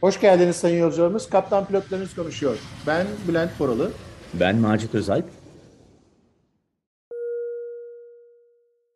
Hoş geldiniz sayın yolcularımız. Kaptan pilotlarınız konuşuyor. Ben Bülent Poralı. Ben Macit Özalp.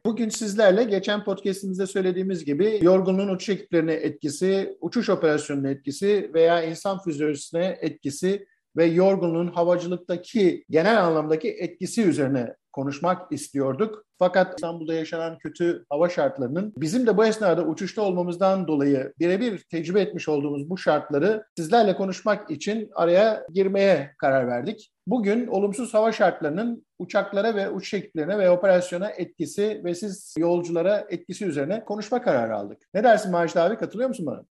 Bugün sizlerle geçen podcastimizde söylediğimiz gibi yorgunluğun uçuş ekiplerine etkisi, uçuş operasyonuna etkisi veya insan fizyolojisine etkisi ve yorgunluğun havacılıktaki genel anlamdaki etkisi üzerine konuşmak istiyorduk. Fakat İstanbul'da yaşanan kötü hava şartlarının bizim de bu esnada uçuşta olmamızdan dolayı birebir tecrübe etmiş olduğumuz bu şartları sizlerle konuşmak için araya girmeye karar verdik. Bugün olumsuz hava şartlarının uçaklara ve uçuş ekiplerine ve operasyona etkisi ve siz yolculara etkisi üzerine konuşma kararı aldık. Ne dersin Macit abi katılıyor musun bana?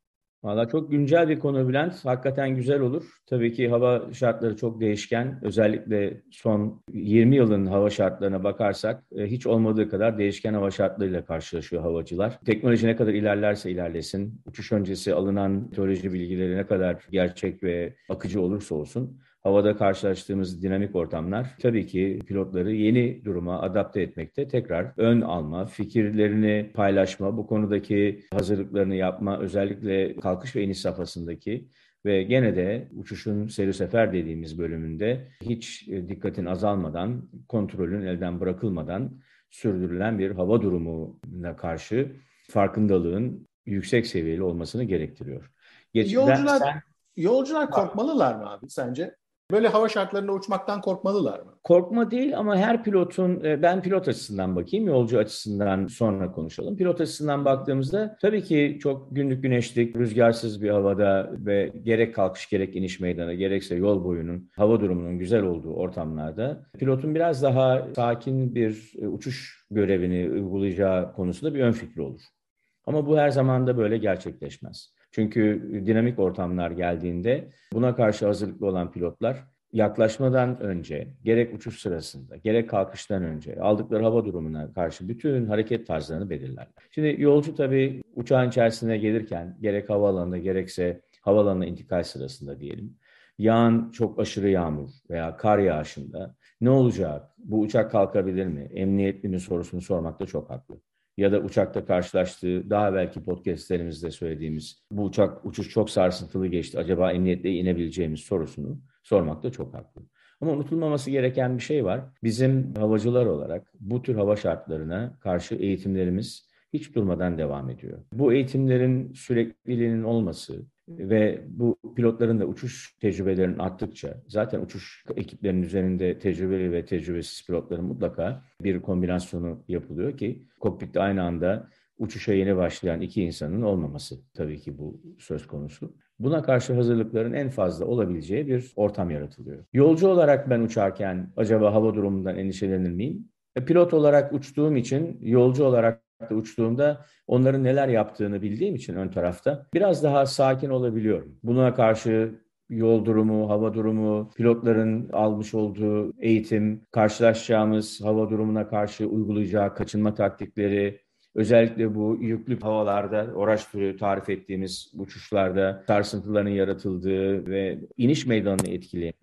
Valla çok güncel bir konu Bülent. Hakikaten güzel olur. Tabii ki hava şartları çok değişken. Özellikle son 20 yılın hava şartlarına bakarsak e, hiç olmadığı kadar değişken hava şartlarıyla karşılaşıyor havacılar. Teknoloji ne kadar ilerlerse ilerlesin, uçuş öncesi alınan teoloji bilgileri ne kadar gerçek ve akıcı olursa olsun havada karşılaştığımız dinamik ortamlar tabii ki pilotları yeni duruma adapte etmekte tekrar ön alma, fikirlerini paylaşma, bu konudaki hazırlıklarını yapma, özellikle kalkış ve iniş safhasındaki ve gene de uçuşun seyir sefer dediğimiz bölümünde hiç e, dikkatin azalmadan, kontrolün elden bırakılmadan sürdürülen bir hava durumuna karşı farkındalığın yüksek seviyeli olmasını gerektiriyor. Geç, yolcular, sen... yolcular korkmalılar mı abi sence? Böyle hava şartlarında uçmaktan korkmalılar mı? Korkma değil ama her pilotun, e, ben pilot açısından bakayım, yolcu açısından sonra konuşalım. Pilot açısından baktığımızda tabii ki çok günlük güneşlik, rüzgarsız bir havada ve gerek kalkış gerek iniş meydanı gerekse yol boyunun hava durumunun güzel olduğu ortamlarda pilotun biraz daha sakin bir e, uçuş görevini uygulayacağı konusunda bir ön fikri olur. Ama bu her zaman da böyle gerçekleşmez. Çünkü dinamik ortamlar geldiğinde buna karşı hazırlıklı olan pilotlar yaklaşmadan önce, gerek uçuş sırasında, gerek kalkıştan önce aldıkları hava durumuna karşı bütün hareket tarzlarını belirlerler. Şimdi yolcu tabii uçağın içerisine gelirken gerek havaalanında gerekse havaalanına intikal sırasında diyelim, yağan çok aşırı yağmur veya kar yağışında ne olacak, bu uçak kalkabilir mi, emniyetli mi sorusunu sormakta çok haklı ya da uçakta karşılaştığı daha belki podcastlerimizde söylediğimiz bu uçak uçuş çok sarsıntılı geçti acaba emniyetle inebileceğimiz sorusunu sormakta çok haklı. Ama unutulmaması gereken bir şey var. Bizim havacılar olarak bu tür hava şartlarına karşı eğitimlerimiz hiç durmadan devam ediyor. Bu eğitimlerin sürekliliğinin olması, ve bu pilotların da uçuş tecrübelerinin arttıkça zaten uçuş ekiplerinin üzerinde tecrübeli ve tecrübesiz pilotların mutlaka bir kombinasyonu yapılıyor ki kokpitte aynı anda uçuşa yeni başlayan iki insanın olmaması tabii ki bu söz konusu. Buna karşı hazırlıkların en fazla olabileceği bir ortam yaratılıyor. Yolcu olarak ben uçarken acaba hava durumundan endişelenir miyim? E, pilot olarak uçtuğum için yolcu olarak uçtuğumda onların neler yaptığını bildiğim için ön tarafta biraz daha sakin olabiliyorum. Buna karşı yol durumu, hava durumu, pilotların almış olduğu eğitim, karşılaşacağımız hava durumuna karşı uygulayacağı kaçınma taktikleri, özellikle bu yüklü havalarda, oraç türü tarif ettiğimiz uçuşlarda sarsıntıların yaratıldığı ve iniş meydanını etkileyen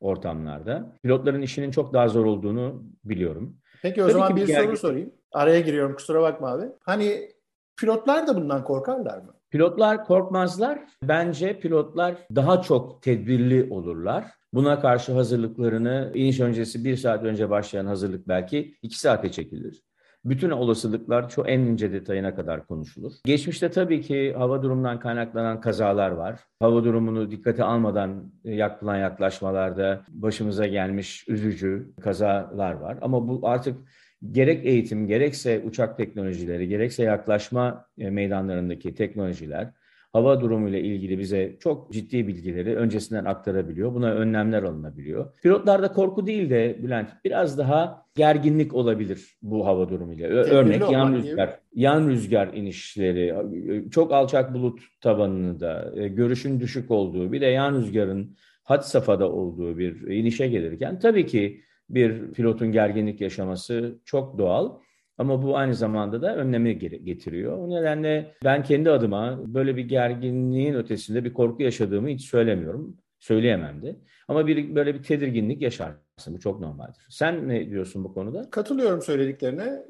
ortamlarda pilotların işinin çok daha zor olduğunu biliyorum. Peki o Tabii zaman bir gergin... soru sorayım. Araya giriyorum kusura bakma abi. Hani pilotlar da bundan korkarlar mı? Pilotlar korkmazlar. Bence pilotlar daha çok tedbirli olurlar. Buna karşı hazırlıklarını iniş öncesi bir saat önce başlayan hazırlık belki iki saate çekilir. Bütün olasılıklar çok en ince detayına kadar konuşulur. Geçmişte tabii ki hava durumundan kaynaklanan kazalar var. Hava durumunu dikkate almadan yapılan yaklaşmalarda başımıza gelmiş üzücü kazalar var. Ama bu artık gerek eğitim, gerekse uçak teknolojileri, gerekse yaklaşma e, meydanlarındaki teknolojiler hava durumuyla ilgili bize çok ciddi bilgileri öncesinden aktarabiliyor. Buna önlemler alınabiliyor. Pilotlarda korku değil de Bülent biraz daha gerginlik olabilir bu hava durumuyla. Örnek yan rüzgar, gibi. yan rüzgar inişleri, çok alçak bulut tabanında, e, görüşün düşük olduğu, bir de yan rüzgarın had safhada olduğu bir inişe gelirken tabii ki bir pilotun gerginlik yaşaması çok doğal. Ama bu aynı zamanda da önlemi getiriyor. O nedenle ben kendi adıma böyle bir gerginliğin ötesinde bir korku yaşadığımı hiç söylemiyorum. Söyleyemem de. Ama bir, böyle bir tedirginlik yaşarsın. Bu çok normaldir. Sen ne diyorsun bu konuda? Katılıyorum söylediklerine.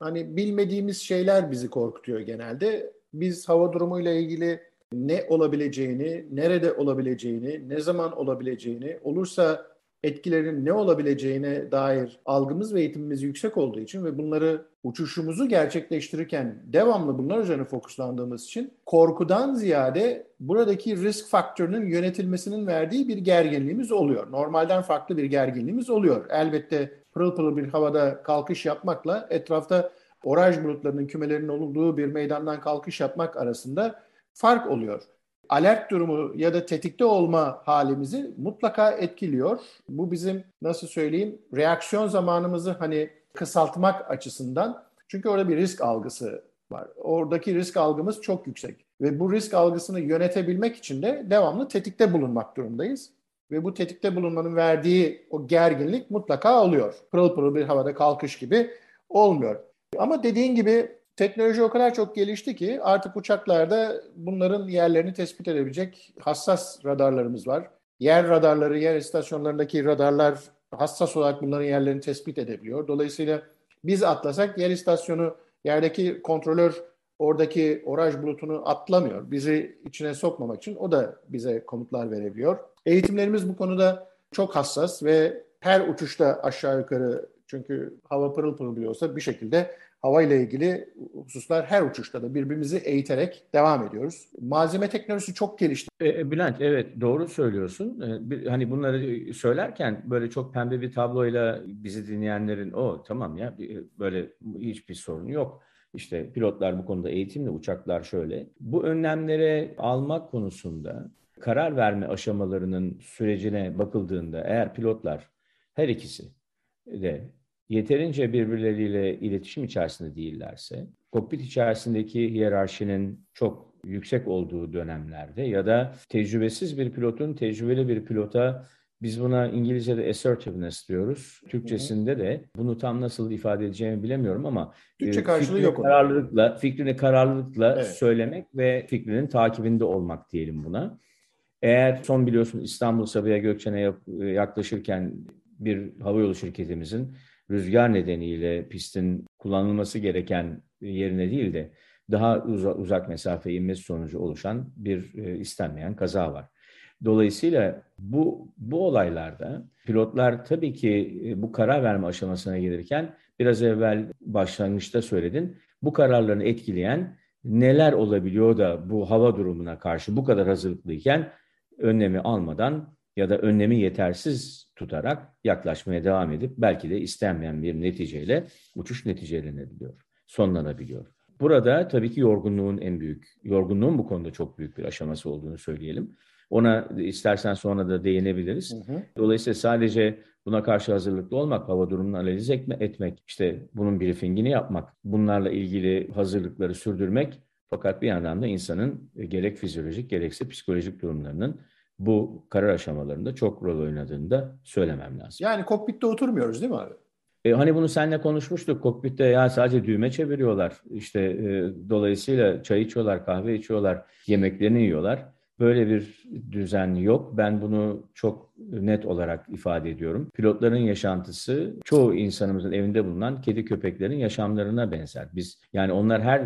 Hani bilmediğimiz şeyler bizi korkutuyor genelde. Biz hava durumuyla ilgili ne olabileceğini, nerede olabileceğini, ne zaman olabileceğini, olursa etkilerinin ne olabileceğine dair algımız ve eğitimimiz yüksek olduğu için ve bunları uçuşumuzu gerçekleştirirken devamlı bunlar üzerine fokuslandığımız için korkudan ziyade buradaki risk faktörünün yönetilmesinin verdiği bir gerginliğimiz oluyor. Normalden farklı bir gerginliğimiz oluyor. Elbette pırıl pırıl bir havada kalkış yapmakla etrafta oraj bulutlarının kümelerinin olduğu bir meydandan kalkış yapmak arasında fark oluyor alert durumu ya da tetikte olma halimizi mutlaka etkiliyor. Bu bizim nasıl söyleyeyim reaksiyon zamanımızı hani kısaltmak açısından çünkü orada bir risk algısı var. Oradaki risk algımız çok yüksek ve bu risk algısını yönetebilmek için de devamlı tetikte bulunmak durumdayız. Ve bu tetikte bulunmanın verdiği o gerginlik mutlaka oluyor. Pırıl pırıl bir havada kalkış gibi olmuyor. Ama dediğin gibi Teknoloji o kadar çok gelişti ki artık uçaklarda bunların yerlerini tespit edebilecek hassas radarlarımız var. Yer radarları, yer istasyonlarındaki radarlar hassas olarak bunların yerlerini tespit edebiliyor. Dolayısıyla biz atlasak yer istasyonu yerdeki kontrolör oradaki oraj bulutunu atlamıyor. Bizi içine sokmamak için o da bize komutlar verebiliyor. Eğitimlerimiz bu konuda çok hassas ve her uçuşta aşağı yukarı çünkü hava pırıl pırıl biliyorsa bir şekilde hava ile ilgili hususlar her uçuşta da birbirimizi eğiterek devam ediyoruz. Malzeme teknolojisi çok gelişti. E, e Bülent evet doğru söylüyorsun. E, bir, hani bunları söylerken böyle çok pembe bir tabloyla bizi dinleyenlerin o tamam ya böyle hiçbir sorun yok. İşte pilotlar bu konuda eğitimli, uçaklar şöyle. Bu önlemlere almak konusunda karar verme aşamalarının sürecine bakıldığında eğer pilotlar her ikisi de yeterince birbirleriyle iletişim içerisinde değillerse, kokpit içerisindeki hiyerarşinin çok yüksek olduğu dönemlerde ya da tecrübesiz bir pilotun tecrübeli bir pilota biz buna İngilizce'de assertiveness diyoruz. Türkçesinde de bunu tam nasıl ifade edeceğimi bilemiyorum ama Türkçe e, karşılığı yok. Kararlılıkla, fikrini kararlılıkla evet. söylemek ve fikrinin takibinde olmak diyelim buna. Eğer son biliyorsun İstanbul Sabiha Gökçen'e yaklaşırken bir havayolu şirketimizin rüzgar nedeniyle pistin kullanılması gereken yerine değil de daha uzak, uzak mesafe inmesi sonucu oluşan bir e, istenmeyen kaza var. Dolayısıyla bu bu olaylarda pilotlar tabii ki e, bu karar verme aşamasına gelirken biraz evvel başlangıçta söyledin. Bu kararlarını etkileyen neler olabiliyor da bu hava durumuna karşı bu kadar hazırlıklıyken önlemi almadan ya da önlemi yetersiz tutarak yaklaşmaya devam edip belki de istenmeyen bir neticeyle uçuş neticelenebiliyor, sonlanabiliyor. Burada tabii ki yorgunluğun en büyük, yorgunluğun bu konuda çok büyük bir aşaması olduğunu söyleyelim. Ona istersen sonra da değinebiliriz. Hı hı. Dolayısıyla sadece buna karşı hazırlıklı olmak, hava durumunu analiz etmek, işte bunun briefingini yapmak, bunlarla ilgili hazırlıkları sürdürmek fakat bir yandan da insanın gerek fizyolojik gerekse psikolojik durumlarının bu karar aşamalarında çok rol oynadığını da söylemem lazım. Yani kokpitte oturmuyoruz değil mi abi? E, hani bunu seninle konuşmuştuk. Kokpitte ya sadece düğme çeviriyorlar. İşte e, dolayısıyla çay içiyorlar, kahve içiyorlar, yemeklerini yiyorlar. Böyle bir düzen yok. Ben bunu çok net olarak ifade ediyorum. Pilotların yaşantısı çoğu insanımızın evinde bulunan kedi köpeklerin yaşamlarına benzer. Biz yani onlar her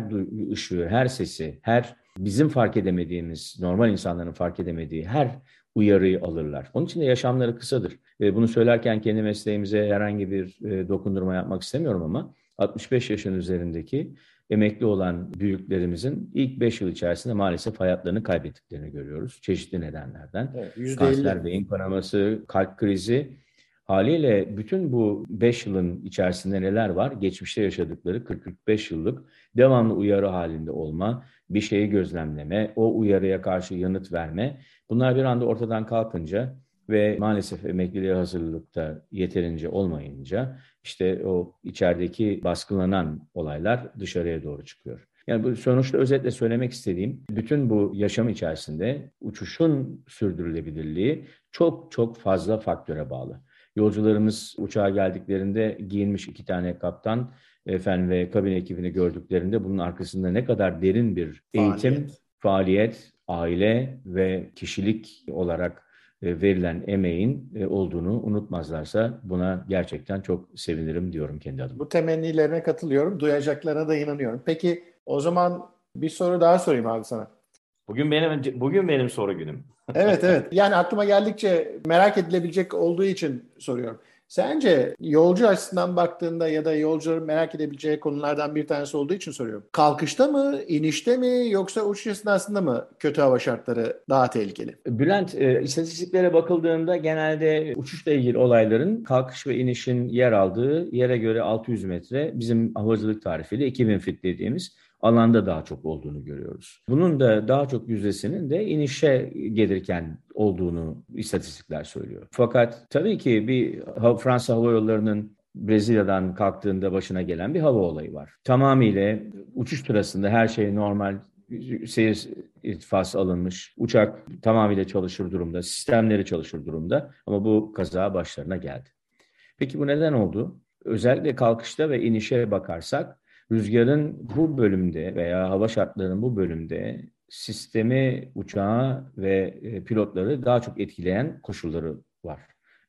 ışığı, her sesi, her bizim fark edemediğimiz, normal insanların fark edemediği her uyarıyı alırlar. Onun için de yaşamları kısadır. Bunu söylerken kendi mesleğimize herhangi bir e, dokundurma yapmak istemiyorum ama 65 yaşın üzerindeki emekli olan büyüklerimizin ilk 5 yıl içerisinde maalesef hayatlarını kaybettiklerini görüyoruz. Çeşitli nedenlerden. Evet, Kanser, beyin kanaması, kalp krizi. Haliyle bütün bu 5 yılın içerisinde neler var? Geçmişte yaşadıkları 40-45 yıllık devamlı uyarı halinde olma, bir şeyi gözlemleme, o uyarıya karşı yanıt verme. Bunlar bir anda ortadan kalkınca ve maalesef emekliliğe hazırlıkta yeterince olmayınca işte o içerideki baskılanan olaylar dışarıya doğru çıkıyor. Yani bu sonuçta özetle söylemek istediğim bütün bu yaşam içerisinde uçuşun sürdürülebilirliği çok çok fazla faktöre bağlı. Yolcularımız uçağa geldiklerinde giyinmiş iki tane kaptan efendim ve kabin ekibini gördüklerinde bunun arkasında ne kadar derin bir eğitim, faaliyet, faaliyet aile ve kişilik olarak e, verilen emeğin e, olduğunu unutmazlarsa buna gerçekten çok sevinirim diyorum kendi adıma. Bu temennilerine katılıyorum. Duyacaklarına da inanıyorum. Peki o zaman bir soru daha sorayım abi sana. Bugün benim bugün benim soru günüm. evet evet. Yani aklıma geldikçe merak edilebilecek olduğu için soruyorum. Sence yolcu açısından baktığında ya da yolcuların merak edebileceği konulardan bir tanesi olduğu için soruyorum. Kalkışta mı, inişte mi yoksa uçuş esnasında mı kötü hava şartları daha tehlikeli? Bülent, e, istatistiklere bakıldığında genelde uçuşla ilgili olayların kalkış ve inişin yer aldığı yere göre 600 metre bizim havacılık tarifiyle 2000 fit dediğimiz alanda daha çok olduğunu görüyoruz. Bunun da daha çok yüzdesinin de inişe gelirken olduğunu istatistikler söylüyor. Fakat tabii ki bir Fransa Hava Yolları'nın Brezilya'dan kalktığında başına gelen bir hava olayı var. Tamamıyla uçuş sırasında her şey normal seyir irtifası alınmış. Uçak tamamıyla çalışır durumda, sistemleri çalışır durumda ama bu kaza başlarına geldi. Peki bu neden oldu? Özellikle kalkışta ve inişe bakarsak rüzgarın bu bölümde veya hava şartlarının bu bölümde sistemi, uçağı ve e, pilotları daha çok etkileyen koşulları var.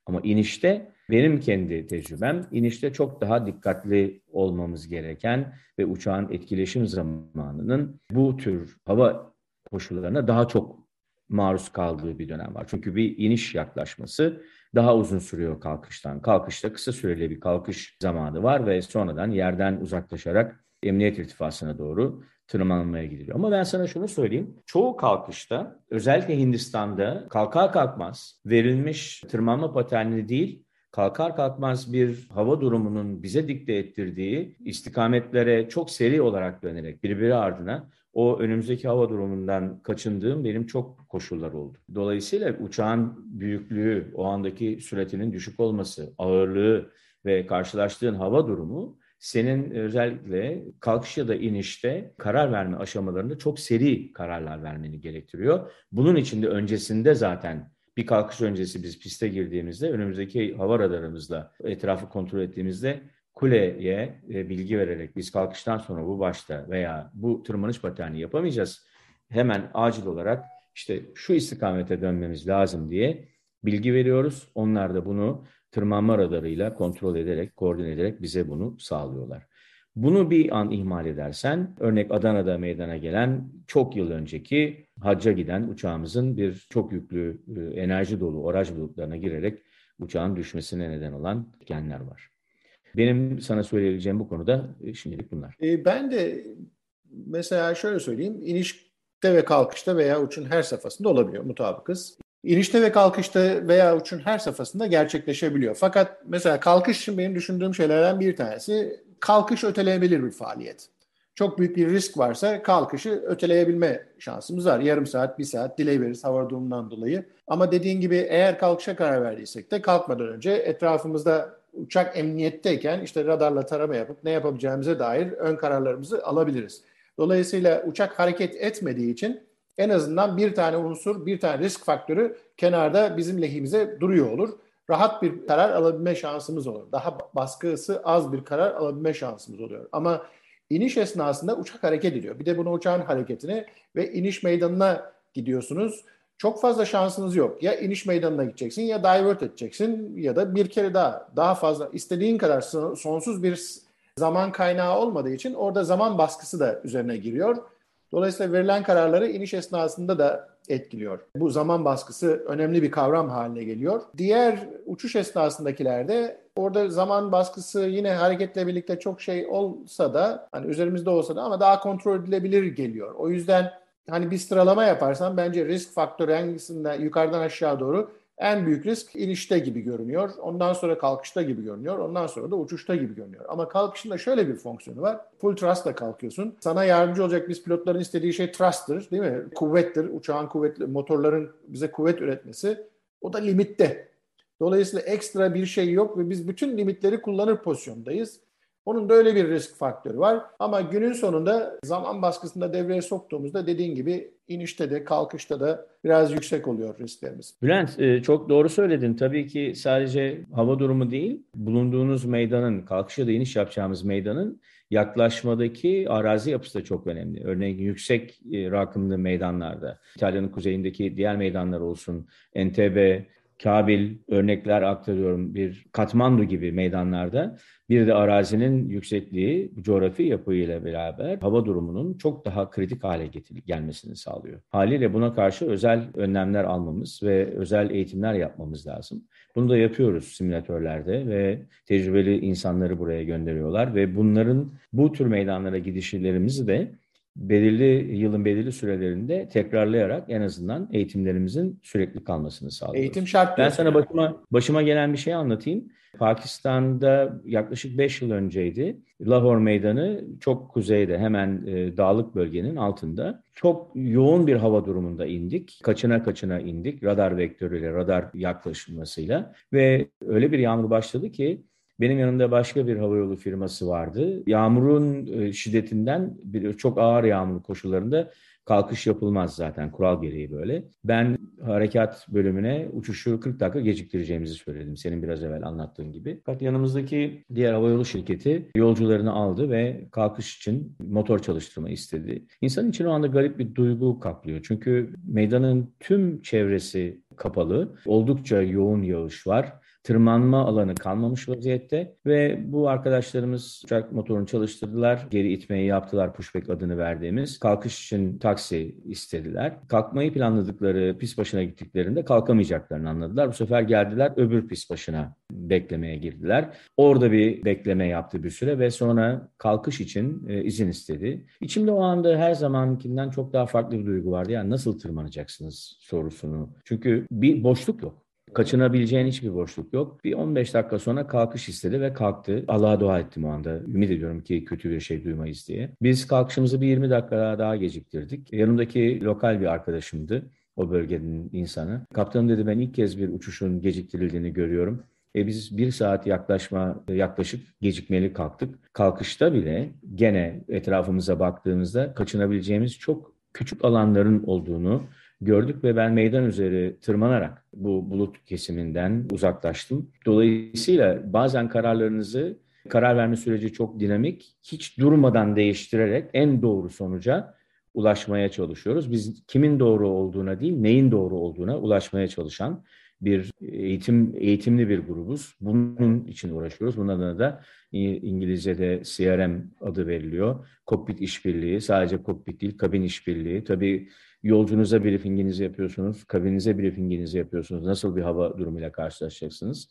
Ama inişte benim kendi tecrübem inişte çok daha dikkatli olmamız gereken ve uçağın etkileşim zamanının bu tür hava koşullarına daha çok maruz kaldığı bir dönem var. Çünkü bir iniş yaklaşması daha uzun sürüyor kalkıştan. Kalkışta kısa süreli bir kalkış zamanı var ve sonradan yerden uzaklaşarak emniyet irtifasına doğru tırmanmaya gidiliyor. Ama ben sana şunu söyleyeyim. Çoğu kalkışta özellikle Hindistan'da kalkar kalkmaz verilmiş tırmanma paterni değil kalkar kalkmaz bir hava durumunun bize dikte ettirdiği istikametlere çok seri olarak dönerek birbiri ardına o önümüzdeki hava durumundan kaçındığım benim çok koşullar oldu. Dolayısıyla uçağın büyüklüğü, o andaki süratinin düşük olması, ağırlığı ve karşılaştığın hava durumu senin özellikle kalkış ya da inişte karar verme aşamalarında çok seri kararlar vermeni gerektiriyor. Bunun için de öncesinde zaten bir kalkış öncesi biz piste girdiğimizde önümüzdeki hava radarımızla etrafı kontrol ettiğimizde kuleye e, bilgi vererek biz kalkıştan sonra bu başta veya bu tırmanış paterni yapamayacağız. Hemen acil olarak işte şu istikamete dönmemiz lazım diye bilgi veriyoruz. Onlar da bunu tırmanma radarıyla kontrol ederek, koordine ederek bize bunu sağlıyorlar. Bunu bir an ihmal edersen, örnek Adana'da meydana gelen çok yıl önceki hacca giden uçağımızın bir çok yüklü e, enerji dolu oraj bulutlarına girerek uçağın düşmesine neden olan genler var. Benim sana söyleyebileceğim bu konuda e, şimdilik bunlar. E, ben de mesela şöyle söyleyeyim, inişte ve kalkışta veya uçun her safhasında olabiliyor mutabıkız. İnişte ve kalkışta veya uçun her safhasında gerçekleşebiliyor. Fakat mesela kalkış için benim düşündüğüm şeylerden bir tanesi kalkış ötelenebilir bir faaliyet. Çok büyük bir risk varsa kalkışı öteleyebilme şansımız var. Yarım saat, bir saat delay veririz hava durumundan dolayı. Ama dediğin gibi eğer kalkışa karar verdiysek de kalkmadan önce etrafımızda uçak emniyetteyken işte radarla tarama yapıp ne yapabileceğimize dair ön kararlarımızı alabiliriz. Dolayısıyla uçak hareket etmediği için en azından bir tane unsur, bir tane risk faktörü kenarda bizim lehimize duruyor olur. Rahat bir karar alabilme şansımız olur. Daha baskısı az bir karar alabilme şansımız oluyor. Ama iniş esnasında uçak hareket ediyor. Bir de bunu uçağın hareketini ve iniş meydanına gidiyorsunuz. Çok fazla şansınız yok. Ya iniş meydanına gideceksin ya divert edeceksin ya da bir kere daha daha fazla istediğin kadar sonsuz bir zaman kaynağı olmadığı için orada zaman baskısı da üzerine giriyor. Dolayısıyla verilen kararları iniş esnasında da etkiliyor. Bu zaman baskısı önemli bir kavram haline geliyor. Diğer uçuş esnasındakilerde orada zaman baskısı yine hareketle birlikte çok şey olsa da hani üzerimizde olsa da ama daha kontrol edilebilir geliyor. O yüzden hani bir sıralama yaparsan bence risk faktörü hangisinde yukarıdan aşağı doğru en büyük risk inişte gibi görünüyor. Ondan sonra kalkışta gibi görünüyor. Ondan sonra da uçuşta gibi görünüyor. Ama kalkışında şöyle bir fonksiyonu var. Full thrust'la kalkıyorsun. Sana yardımcı olacak biz pilotların istediği şey thrust'tır değil mi? Kuvvettir. Uçağın kuvvetli, motorların bize kuvvet üretmesi. O da limitte. Dolayısıyla ekstra bir şey yok ve biz bütün limitleri kullanır pozisyondayız. Onun da öyle bir risk faktörü var. Ama günün sonunda zaman baskısında devreye soktuğumuzda dediğin gibi inişte de kalkışta da biraz yüksek oluyor risklerimiz. Bülent e, çok doğru söyledin. Tabii ki sadece hava durumu değil, bulunduğunuz meydanın, kalkış ya da iniş yapacağımız meydanın yaklaşmadaki arazi yapısı da çok önemli. Örneğin yüksek e, rakımlı meydanlarda, İtalya'nın kuzeyindeki diğer meydanlar olsun, Entebbe, Kabil örnekler aktarıyorum bir Katmandu gibi meydanlarda bir de arazinin yüksekliği coğrafi yapıyla beraber hava durumunun çok daha kritik hale gelmesini sağlıyor. Haliyle buna karşı özel önlemler almamız ve özel eğitimler yapmamız lazım. Bunu da yapıyoruz simülatörlerde ve tecrübeli insanları buraya gönderiyorlar ve bunların bu tür meydanlara gidişlerimizi de belirli yılın belirli sürelerinde tekrarlayarak en azından eğitimlerimizin sürekli kalmasını sağlıyoruz. Eğitim şart. Ben sana başıma, başıma gelen bir şey anlatayım. Pakistan'da yaklaşık 5 yıl önceydi. Lahore Meydanı çok kuzeyde hemen e, dağlık bölgenin altında. Çok yoğun bir hava durumunda indik. Kaçına kaçına indik radar vektörüyle, radar yaklaşılmasıyla ve öyle bir yağmur başladı ki benim yanımda başka bir havayolu firması vardı. Yağmurun e, şiddetinden bir çok ağır yağmur koşullarında kalkış yapılmaz zaten kural gereği böyle. Ben harekat bölümüne uçuşu 40 dakika geciktireceğimizi söyledim senin biraz evvel anlattığın gibi. Fakat yanımızdaki diğer havayolu şirketi yolcularını aldı ve kalkış için motor çalıştırma istedi. İnsanın için o anda garip bir duygu kaplıyor. Çünkü meydanın tüm çevresi kapalı. Oldukça yoğun yağış var tırmanma alanı kalmamış vaziyette ve bu arkadaşlarımız uçak motorunu çalıştırdılar. Geri itmeyi yaptılar pushback adını verdiğimiz. Kalkış için taksi istediler. Kalkmayı planladıkları pis başına gittiklerinde kalkamayacaklarını anladılar. Bu sefer geldiler öbür pis başına beklemeye girdiler. Orada bir bekleme yaptı bir süre ve sonra kalkış için e, izin istedi. İçimde o anda her zamankinden çok daha farklı bir duygu vardı. Yani nasıl tırmanacaksınız sorusunu. Çünkü bir boşluk yok. Kaçınabileceğin hiçbir boşluk yok. Bir 15 dakika sonra kalkış istedi ve kalktı. Allah'a dua ettim o anda. Ümit ediyorum ki kötü bir şey duymayız diye. Biz kalkışımızı bir 20 dakika daha geciktirdik. Yanımdaki lokal bir arkadaşımdı o bölgenin insanı. Kaptanım dedi ben ilk kez bir uçuşun geciktirildiğini görüyorum. E biz bir saat yaklaşma yaklaşık gecikmeli kalktık. Kalkışta bile gene etrafımıza baktığımızda kaçınabileceğimiz çok küçük alanların olduğunu gördük ve ben meydan üzeri tırmanarak bu bulut kesiminden uzaklaştım. Dolayısıyla bazen kararlarınızı karar verme süreci çok dinamik, hiç durmadan değiştirerek en doğru sonuca ulaşmaya çalışıyoruz. Biz kimin doğru olduğuna değil, neyin doğru olduğuna ulaşmaya çalışan bir eğitim eğitimli bir grubuz. Bunun için uğraşıyoruz. Bunun adına da İngilizce'de CRM adı veriliyor. Kokpit işbirliği, sadece kokpit değil, kabin işbirliği. Tabii Yolcunuza briefinginizi yapıyorsunuz, kabinize briefinginizi yapıyorsunuz. Nasıl bir hava durumuyla karşılaşacaksınız?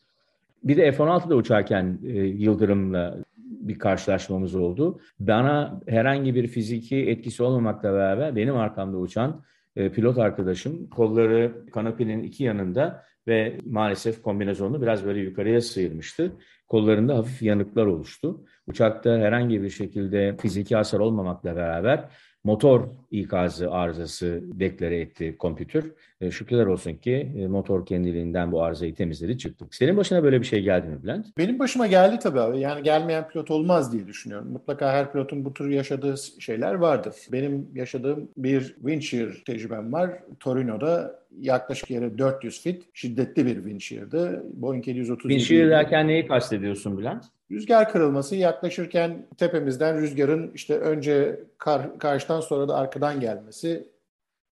Bir de F-16'da uçarken e, Yıldırım'la bir karşılaşmamız oldu. Bana herhangi bir fiziki etkisi olmamakla beraber benim arkamda uçan e, pilot arkadaşım kolları kanapenin iki yanında ve maalesef kombinezonu biraz böyle yukarıya sıyırmıştı. Kollarında hafif yanıklar oluştu. Uçakta herhangi bir şekilde fiziki hasar olmamakla beraber motor ikazı arızası deklare etti kompütür. E, şükürler olsun ki e, motor kendiliğinden bu arızayı temizledi çıktık. Senin başına böyle bir şey geldi mi Bülent? Benim başıma geldi tabii abi. Yani gelmeyen pilot olmaz diye düşünüyorum. Mutlaka her pilotun bu tür yaşadığı şeyler vardır. Benim yaşadığım bir windshear tecrübem var. Torino'da yaklaşık yere 400 fit şiddetli bir windshear'dı. Boeing 737. Windshear derken neyi kastediyorsun Bülent? Rüzgar kırılması yaklaşırken tepemizden rüzgarın işte önce kar, karşıdan sonra da arkadan gelmesi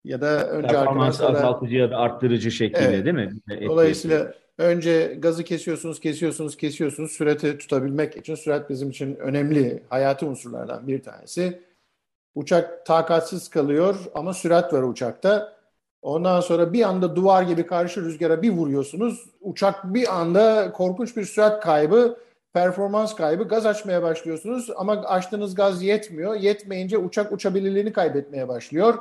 ya da önce Performans arkadan sonra... azaltıcı ya da arttırıcı şekilde evet. değil mi? Etki Dolayısıyla ediyor. önce gazı kesiyorsunuz, kesiyorsunuz, kesiyorsunuz. Sürati tutabilmek için sürat bizim için önemli hayati unsurlardan bir tanesi. Uçak takatsiz kalıyor ama sürat var uçakta. Ondan sonra bir anda duvar gibi karşı rüzgara bir vuruyorsunuz. Uçak bir anda korkunç bir sürat kaybı performans kaybı. Gaz açmaya başlıyorsunuz ama açtığınız gaz yetmiyor. Yetmeyince uçak uçabilirliğini kaybetmeye başlıyor.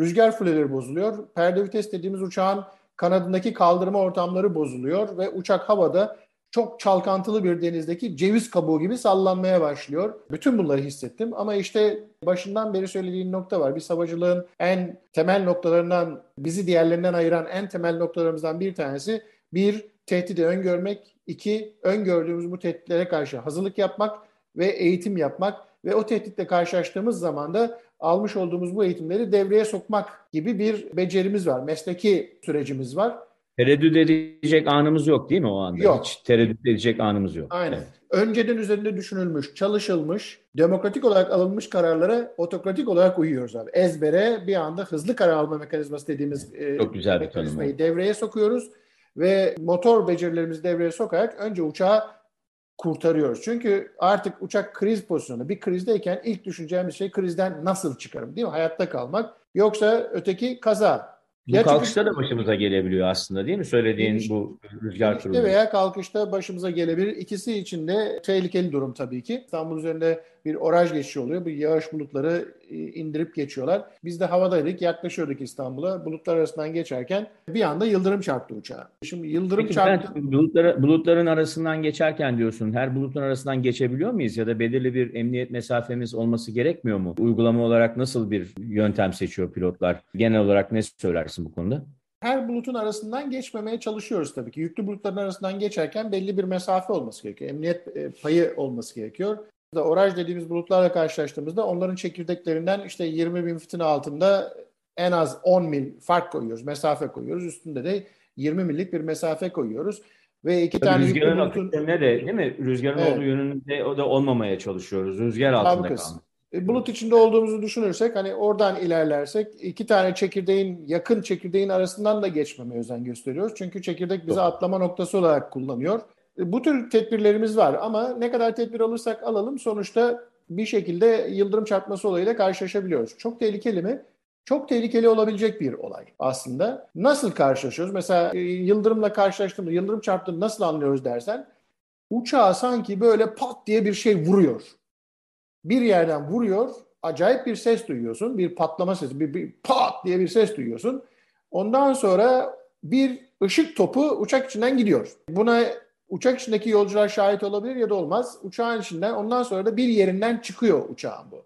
Rüzgar füleleri bozuluyor. Perde vites dediğimiz uçağın kanadındaki kaldırma ortamları bozuluyor ve uçak havada çok çalkantılı bir denizdeki ceviz kabuğu gibi sallanmaya başlıyor. Bütün bunları hissettim ama işte başından beri söylediğin nokta var. Bir havacılığın en temel noktalarından, bizi diğerlerinden ayıran en temel noktalarımızdan bir tanesi bir tehdidi öngörmek, iki öngördüğümüz bu tehditlere karşı hazırlık yapmak ve eğitim yapmak ve o tehditle karşılaştığımız zaman da almış olduğumuz bu eğitimleri devreye sokmak gibi bir becerimiz var. Mesleki sürecimiz var. Tereddüt edecek anımız yok değil mi o anda? Yok. Hiç tereddüt edecek anımız yok. Aynen. Evet. Önceden üzerinde düşünülmüş, çalışılmış, demokratik olarak alınmış kararlara otokratik olarak uyuyoruz abi. Ezbere bir anda hızlı karar alma mekanizması dediğimiz Çok güzel bir tanım. devreye sokuyoruz ve motor becerilerimizi devreye sokarak önce uçağı kurtarıyoruz. Çünkü artık uçak kriz pozisyonu. Bir krizdeyken ilk düşüneceğimiz şey krizden nasıl çıkarım değil mi? Hayatta kalmak. Yoksa öteki kaza. Bu ya kalkışta çünkü, da başımıza gelebiliyor aslında değil mi? Söylediğin bu rüzgar türü. Veya kalkışta başımıza gelebilir. İkisi için de tehlikeli durum tabii ki. İstanbul üzerinde bir oraj geçişi oluyor. Bu yağış bulutları e, indirip geçiyorlar. Biz de havadaydık, yaklaşıyorduk İstanbul'a. Bulutlar arasından geçerken bir anda yıldırım çarptı uçağa. Şimdi yıldırım Peki, çarptı. Ben, bulutları, bulutların arasından geçerken diyorsun. Her bulutun arasından geçebiliyor muyuz? Ya da belirli bir emniyet mesafemiz olması gerekmiyor mu? Uygulama olarak nasıl bir yöntem seçiyor pilotlar? Genel olarak ne söylersin bu konuda? her bulutun arasından geçmemeye çalışıyoruz tabii ki. Yüklü bulutların arasından geçerken belli bir mesafe olması gerekiyor. Emniyet e, payı olması gerekiyor da oraj dediğimiz bulutlarla karşılaştığımızda onların çekirdeklerinden işte 20 bin fitin altında en az 10 mil fark koyuyoruz, mesafe koyuyoruz. Üstünde de 20 millik bir mesafe koyuyoruz. Ve iki Tabii tane rüzgarın bulutun... ne de değil mi? Rüzgarın evet. olduğu yönünde o da olmamaya çalışıyoruz. Rüzgar altında kalmak. E, bulut içinde olduğumuzu düşünürsek hani oradan ilerlersek iki tane çekirdeğin yakın çekirdeğin arasından da geçmemeye özen gösteriyoruz. Çünkü çekirdek bizi atlama noktası olarak kullanıyor. E, bu tür tedbirlerimiz var ama ne kadar tedbir alırsak alalım sonuçta bir şekilde yıldırım çarpması olayıyla karşılaşabiliyoruz. Çok tehlikeli mi? Çok tehlikeli olabilecek bir olay aslında. Nasıl karşılaşıyoruz? Mesela e, yıldırımla karşılaştığımızda, yıldırım çarptığını nasıl anlıyoruz dersen, uçağa sanki böyle pat diye bir şey vuruyor. Bir yerden vuruyor, acayip bir ses duyuyorsun, bir patlama sesi, bir, bir pat diye bir ses duyuyorsun. Ondan sonra bir ışık topu uçak içinden gidiyor. Buna Uçak içindeki yolcular şahit olabilir ya da olmaz. Uçağın içinden ondan sonra da bir yerinden çıkıyor uçağın bu.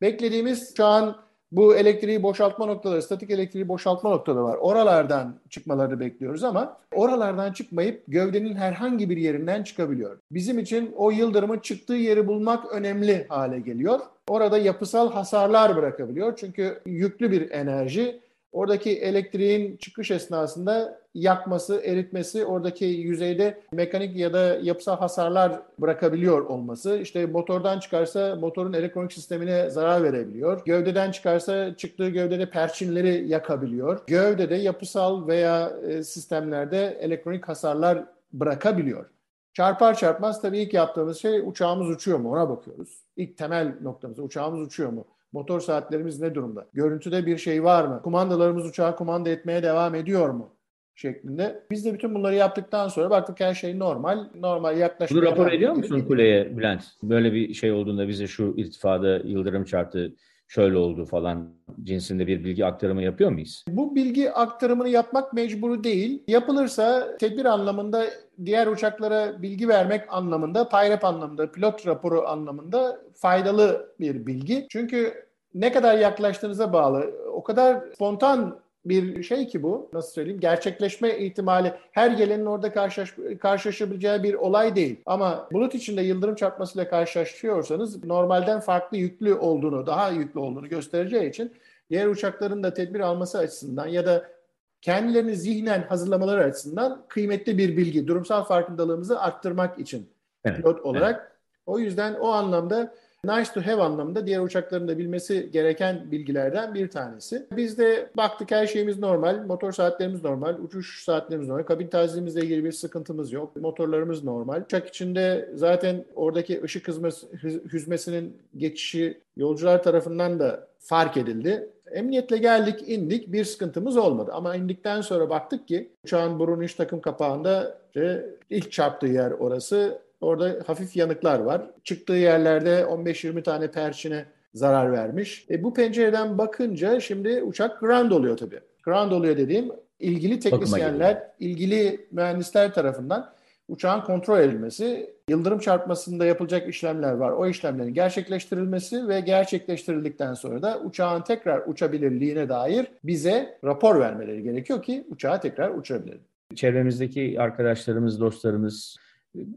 Beklediğimiz uçağın bu elektriği boşaltma noktaları, statik elektriği boşaltma noktaları var. Oralardan çıkmalarını bekliyoruz ama oralardan çıkmayıp gövdenin herhangi bir yerinden çıkabiliyor. Bizim için o yıldırımın çıktığı yeri bulmak önemli hale geliyor. Orada yapısal hasarlar bırakabiliyor. Çünkü yüklü bir enerji Oradaki elektriğin çıkış esnasında yakması, eritmesi, oradaki yüzeyde mekanik ya da yapısal hasarlar bırakabiliyor olması. İşte motordan çıkarsa motorun elektronik sistemine zarar verebiliyor. Gövdeden çıkarsa çıktığı gövdede perçinleri yakabiliyor. Gövdede yapısal veya e, sistemlerde elektronik hasarlar bırakabiliyor. Çarpar çarpmaz tabii ilk yaptığımız şey uçağımız uçuyor mu ona bakıyoruz. İlk temel noktamız uçağımız uçuyor mu? Motor saatlerimiz ne durumda? Görüntüde bir şey var mı? Kumandalarımız uçağı kumanda etmeye devam ediyor mu? Şeklinde. Biz de bütün bunları yaptıktan sonra baktık her şey normal. Normal yaklaşık. Bunu rapor ediyor musun kuleye Bülent? Böyle bir şey olduğunda bize şu irtifada yıldırım çarptı, şöyle oldu falan cinsinde bir bilgi aktarımı yapıyor muyuz? Bu bilgi aktarımını yapmak mecburu değil. Yapılırsa tedbir anlamında diğer uçaklara bilgi vermek anlamında, PIREP anlamında, pilot raporu anlamında faydalı bir bilgi. Çünkü ne kadar yaklaştığınıza bağlı. O kadar spontan bir şey ki bu nasıl söyleyeyim gerçekleşme ihtimali her gelenin orada karşılaş, karşılaşabileceği bir olay değil. Ama bulut içinde yıldırım çarpmasıyla karşılaşıyorsanız normalden farklı yüklü olduğunu daha yüklü olduğunu göstereceği için diğer uçakların da tedbir alması açısından ya da kendilerini zihnen hazırlamaları açısından kıymetli bir bilgi. Durumsal farkındalığımızı arttırmak için evet, pilot olarak. Evet. O yüzden o anlamda nice to have anlamında diğer uçakların da bilmesi gereken bilgilerden bir tanesi. Biz de baktık her şeyimiz normal, motor saatlerimiz normal, uçuş saatlerimiz normal, kabin tazimizle ilgili bir sıkıntımız yok, motorlarımız normal. Uçak içinde zaten oradaki ışık hızması, hüzmesinin geçişi yolcular tarafından da fark edildi. Emniyetle geldik, indik. Bir sıkıntımız olmadı. Ama indikten sonra baktık ki uçağın burun iç takım kapağında işte ilk çarptığı yer orası. Orada hafif yanıklar var. Çıktığı yerlerde 15-20 tane perçine zarar vermiş. E, bu pencereden bakınca şimdi uçak ground oluyor tabii. Ground oluyor dediğim ilgili teknisyenler, ilgili mühendisler tarafından uçağın kontrol edilmesi, yıldırım çarpmasında yapılacak işlemler var. O işlemlerin gerçekleştirilmesi ve gerçekleştirildikten sonra da uçağın tekrar uçabilirliğine dair bize rapor vermeleri gerekiyor ki uçağı tekrar uçurabilelim. Çevremizdeki arkadaşlarımız, dostlarımız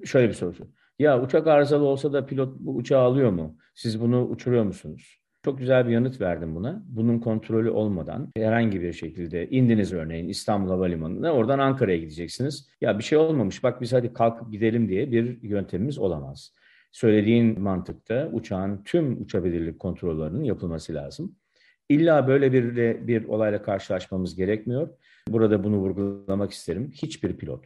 şöyle bir soru. Ya uçak arızalı olsa da pilot bu uçağı alıyor mu? Siz bunu uçuruyor musunuz? Çok güzel bir yanıt verdim buna. Bunun kontrolü olmadan herhangi bir şekilde indiniz örneğin İstanbul Havalimanı'na oradan Ankara'ya gideceksiniz. Ya bir şey olmamış bak biz hadi kalkıp gidelim diye bir yöntemimiz olamaz. Söylediğin mantıkta uçağın tüm uçabilirlik kontrollerinin yapılması lazım. İlla böyle bir bir olayla karşılaşmamız gerekmiyor. Burada bunu vurgulamak isterim. Hiçbir pilot,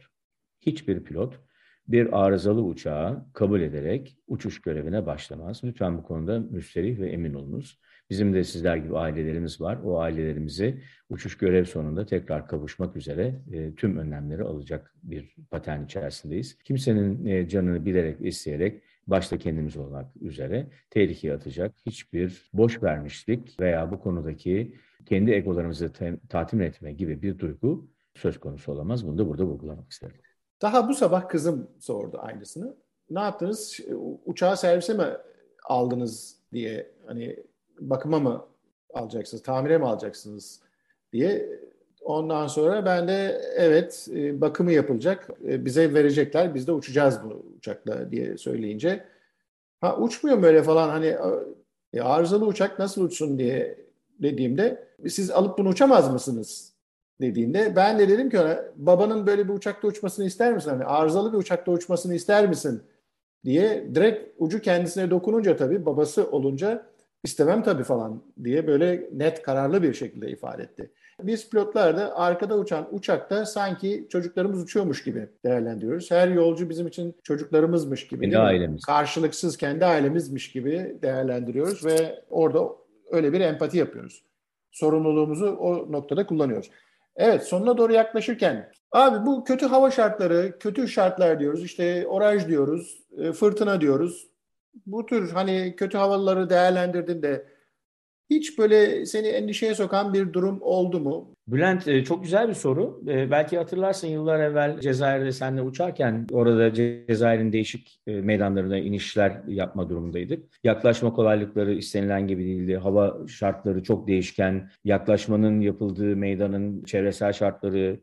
hiçbir pilot bir arızalı uçağı kabul ederek uçuş görevine başlamaz. Lütfen bu konuda müsterih ve emin olunuz. Bizim de sizler gibi ailelerimiz var. O ailelerimizi uçuş görev sonunda tekrar kavuşmak üzere e, tüm önlemleri alacak bir patern içerisindeyiz. Kimsenin e, canını bilerek, isteyerek başta kendimiz olmak üzere tehlikeye atacak hiçbir boş vermişlik veya bu konudaki kendi egolarımızı tatmin etme gibi bir duygu söz konusu olamaz. Bunu da burada vurgulamak isterim. Daha bu sabah kızım sordu aynısını. Ne yaptınız? Uçağı servise mi aldınız diye hani bakıma mı alacaksınız, tamire mi alacaksınız diye. Ondan sonra ben de evet e, bakımı yapılacak, e, bize verecekler, biz de uçacağız bu uçakla diye söyleyince. Ha uçmuyor mu öyle falan hani e, arızalı uçak nasıl uçsun diye dediğimde siz alıp bunu uçamaz mısınız dediğinde ben de dedim ki ona babanın böyle bir uçakta uçmasını ister misin? Hani arızalı bir uçakta uçmasını ister misin? diye direkt ucu kendisine dokununca tabii babası olunca istemem tabii falan diye böyle net kararlı bir şekilde ifade etti. Biz pilotlar da arkada uçan uçakta sanki çocuklarımız uçuyormuş gibi değerlendiriyoruz. Her yolcu bizim için çocuklarımızmış gibi. Kendi ailemiz. Karşılıksız kendi ailemizmiş gibi değerlendiriyoruz ve orada öyle bir empati yapıyoruz. Sorumluluğumuzu o noktada kullanıyoruz. Evet sonuna doğru yaklaşırken abi bu kötü hava şartları, kötü şartlar diyoruz. İşte oraj diyoruz, e, fırtına diyoruz. Bu tür hani kötü havaları değerlendirdiğinde hiç böyle seni endişeye sokan bir durum oldu mu? Bülent e, çok güzel bir soru. E, belki hatırlarsın yıllar evvel Cezayir'de seninle uçarken orada Cezayir'in değişik e, meydanlarına inişler yapma durumundaydık. Yaklaşma kolaylıkları istenilen gibi değildi. Hava şartları çok değişken. Yaklaşmanın yapıldığı meydanın çevresel şartları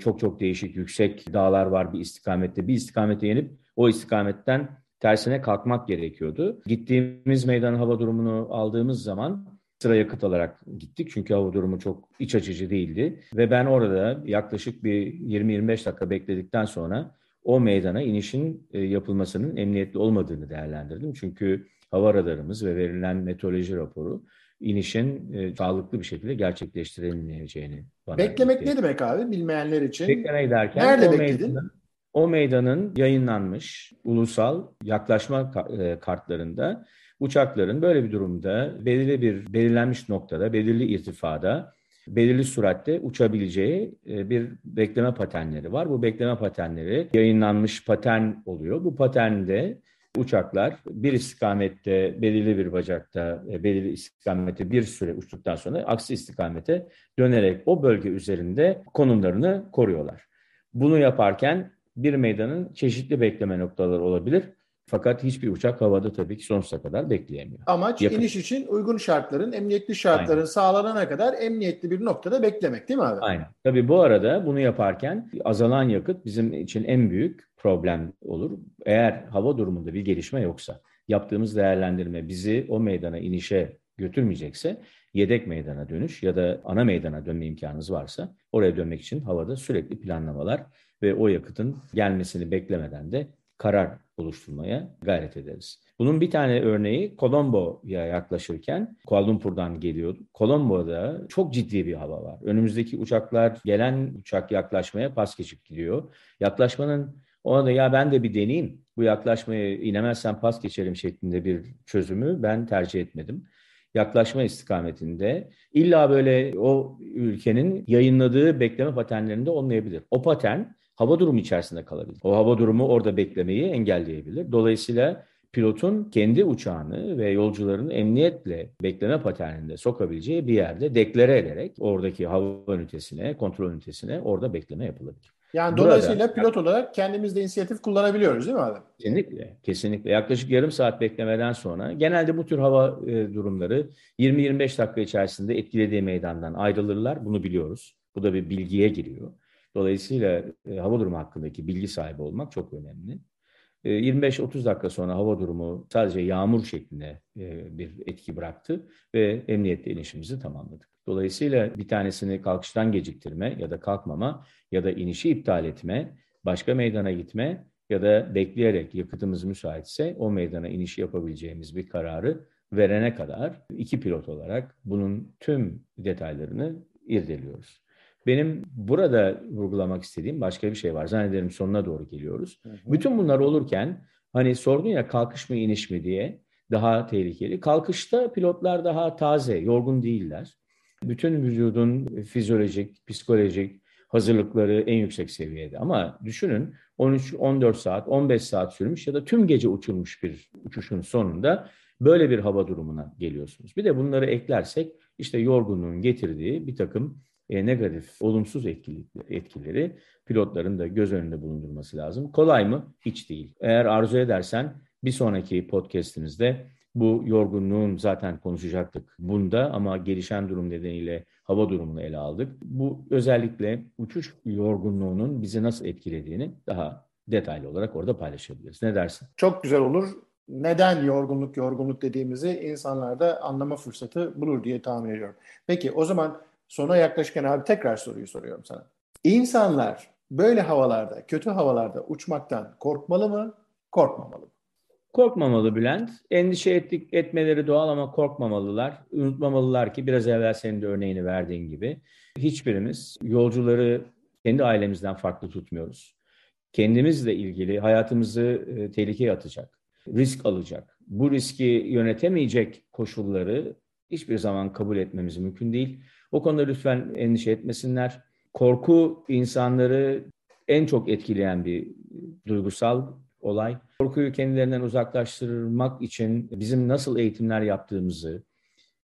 çok çok değişik. Yüksek dağlar var bir istikamette. Bir istikamete yenip o istikametten tersine kalkmak gerekiyordu. Gittiğimiz meydan hava durumunu aldığımız zaman sıra yakıt alarak gittik. Çünkü hava durumu çok iç açıcı değildi. Ve ben orada yaklaşık bir 20-25 dakika bekledikten sonra o meydana inişin e, yapılmasının emniyetli olmadığını değerlendirdim. Çünkü hava radarımız ve verilen meteoroloji raporu inişin e, sağlıklı bir şekilde gerçekleştirilmeyeceğini bana Beklemek ne demek abi bilmeyenler için? Beklemek derken Nerede bekledin? Meydana, o meydanın yayınlanmış ulusal yaklaşma e, kartlarında uçakların böyle bir durumda belirli bir belirlenmiş noktada, belirli irtifada, belirli süratte uçabileceği e, bir bekleme patenleri var. Bu bekleme patenleri yayınlanmış patern oluyor. Bu paternde uçaklar bir istikamette, belirli bir bacakta, e, belirli istikamette bir süre uçtuktan sonra aksi istikamete dönerek o bölge üzerinde konumlarını koruyorlar. Bunu yaparken bir meydanın çeşitli bekleme noktaları olabilir. Fakat hiçbir uçak havada tabii ki sonsuza kadar bekleyemiyor. Amaç Yakın. iniş için uygun şartların, emniyetli şartların Aynen. sağlanana kadar emniyetli bir noktada beklemek değil mi abi? Aynen. Tabii bu arada bunu yaparken azalan yakıt bizim için en büyük problem olur. Eğer hava durumunda bir gelişme yoksa, yaptığımız değerlendirme bizi o meydana inişe götürmeyecekse yedek meydana dönüş ya da ana meydana dönme imkanınız varsa oraya dönmek için havada sürekli planlamalar ve o yakıtın gelmesini beklemeden de karar oluşturmaya gayret ederiz. Bunun bir tane örneği Colombo'ya yaklaşırken Kuala Lumpur'dan geliyordu. Colombo'da çok ciddi bir hava var. Önümüzdeki uçaklar gelen uçak yaklaşmaya pas geçip gidiyor. Yaklaşmanın ona da ya ben de bir deneyeyim. Bu yaklaşmaya inemezsem pas geçerim şeklinde bir çözümü ben tercih etmedim yaklaşma istikametinde illa böyle o ülkenin yayınladığı bekleme paternlerinde olmayabilir. O patern hava durumu içerisinde kalabilir. O hava durumu orada beklemeyi engelleyebilir. Dolayısıyla pilotun kendi uçağını ve yolcularını emniyetle bekleme paterninde sokabileceği bir yerde deklare ederek oradaki hava ünitesine, kontrol ünitesine orada bekleme yapılabilir. Yani Burada, dolayısıyla pilot olarak kendimiz de inisiyatif kullanabiliyoruz değil mi abi? Kesinlikle, kesinlikle. Yaklaşık yarım saat beklemeden sonra genelde bu tür hava e, durumları 20-25 dakika içerisinde etkilediği meydandan ayrılırlar. Bunu biliyoruz. Bu da bir bilgiye giriyor. Dolayısıyla e, hava durumu hakkındaki bilgi sahibi olmak çok önemli. 25-30 e, dakika sonra hava durumu sadece yağmur şeklinde e, bir etki bıraktı ve emniyette inişimizi tamamladık. Dolayısıyla bir tanesini kalkıştan geciktirme ya da kalkmama ya da inişi iptal etme, başka meydana gitme ya da bekleyerek yakıtımız müsaitse o meydana inişi yapabileceğimiz bir kararı verene kadar iki pilot olarak bunun tüm detaylarını irdeliyoruz. Benim burada vurgulamak istediğim başka bir şey var. Zannederim sonuna doğru geliyoruz. Hı hı. Bütün bunlar olurken hani sordun ya kalkış mı iniş mi diye daha tehlikeli. Kalkışta pilotlar daha taze, yorgun değiller. Bütün vücudun fizyolojik, psikolojik hazırlıkları en yüksek seviyede. Ama düşünün 13-14 saat, 15 saat sürmüş ya da tüm gece uçulmuş bir uçuşun sonunda böyle bir hava durumuna geliyorsunuz. Bir de bunları eklersek işte yorgunluğun getirdiği bir takım e, negatif, olumsuz etkili, etkileri pilotların da göz önünde bulundurması lazım. Kolay mı? Hiç değil. Eğer arzu edersen bir sonraki podcastimizde bu yorgunluğun zaten konuşacaktık bunda ama gelişen durum nedeniyle hava durumunu ele aldık. Bu özellikle uçuş yorgunluğunun bizi nasıl etkilediğini daha detaylı olarak orada paylaşabiliriz. Ne dersin? Çok güzel olur. Neden yorgunluk yorgunluk dediğimizi insanlar da anlama fırsatı bulur diye tahmin ediyorum. Peki o zaman sona yaklaşırken abi tekrar soruyu soruyorum sana. İnsanlar böyle havalarda, kötü havalarda uçmaktan korkmalı mı, korkmamalı mı? Korkmamalı Bülent. Endişe ettik, etmeleri doğal ama korkmamalılar. Unutmamalılar ki biraz evvel senin de örneğini verdiğin gibi hiçbirimiz yolcuları kendi ailemizden farklı tutmuyoruz. Kendimizle ilgili hayatımızı e, tehlikeye atacak, risk alacak, bu riski yönetemeyecek koşulları hiçbir zaman kabul etmemiz mümkün değil. O konuda lütfen endişe etmesinler. Korku insanları en çok etkileyen bir duygusal olay. Korkuyu kendilerinden uzaklaştırmak için bizim nasıl eğitimler yaptığımızı,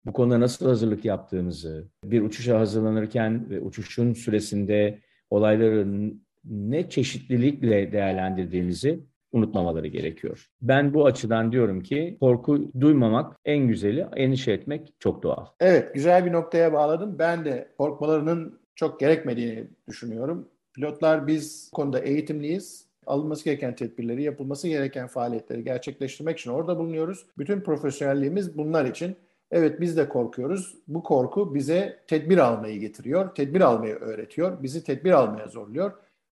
bu konuda nasıl hazırlık yaptığımızı, bir uçuşa hazırlanırken ve uçuşun süresinde olayları ne çeşitlilikle değerlendirdiğimizi unutmamaları gerekiyor. Ben bu açıdan diyorum ki korku duymamak en güzeli, endişe etmek çok doğal. Evet, güzel bir noktaya bağladın. Ben de korkmalarının çok gerekmediğini düşünüyorum. Pilotlar biz konuda eğitimliyiz alınması gereken tedbirleri, yapılması gereken faaliyetleri gerçekleştirmek için orada bulunuyoruz. Bütün profesyonelliğimiz bunlar için. Evet biz de korkuyoruz. Bu korku bize tedbir almayı getiriyor. Tedbir almayı öğretiyor. Bizi tedbir almaya zorluyor.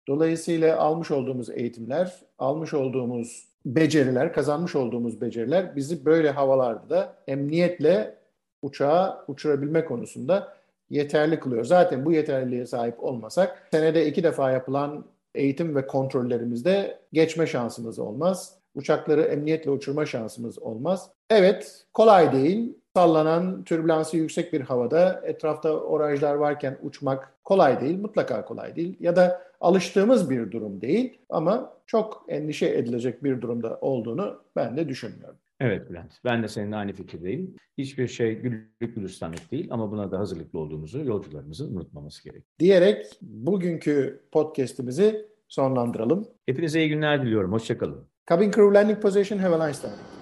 Dolayısıyla almış olduğumuz eğitimler, almış olduğumuz beceriler, kazanmış olduğumuz beceriler bizi böyle havalarda da emniyetle uçağı uçurabilme konusunda yeterli kılıyor. Zaten bu yeterliliğe sahip olmasak senede iki defa yapılan eğitim ve kontrollerimizde geçme şansımız olmaz. Uçakları emniyetle uçurma şansımız olmaz. Evet, kolay değil. Sallanan, türbülansı yüksek bir havada etrafta orajlar varken uçmak kolay değil, mutlaka kolay değil. Ya da alıştığımız bir durum değil ama çok endişe edilecek bir durumda olduğunu ben de düşünmüyorum. Evet Bülent, ben de seninle aynı fikirdeyim. Hiçbir şey güllük gülistanlık değil ama buna da hazırlıklı olduğumuzu yolcularımızın unutmaması gerek. Diyerek bugünkü podcast'imizi sonlandıralım. Hepinize iyi günler diliyorum. Hoşçakalın. Cabin crew landing position. Have a nice time.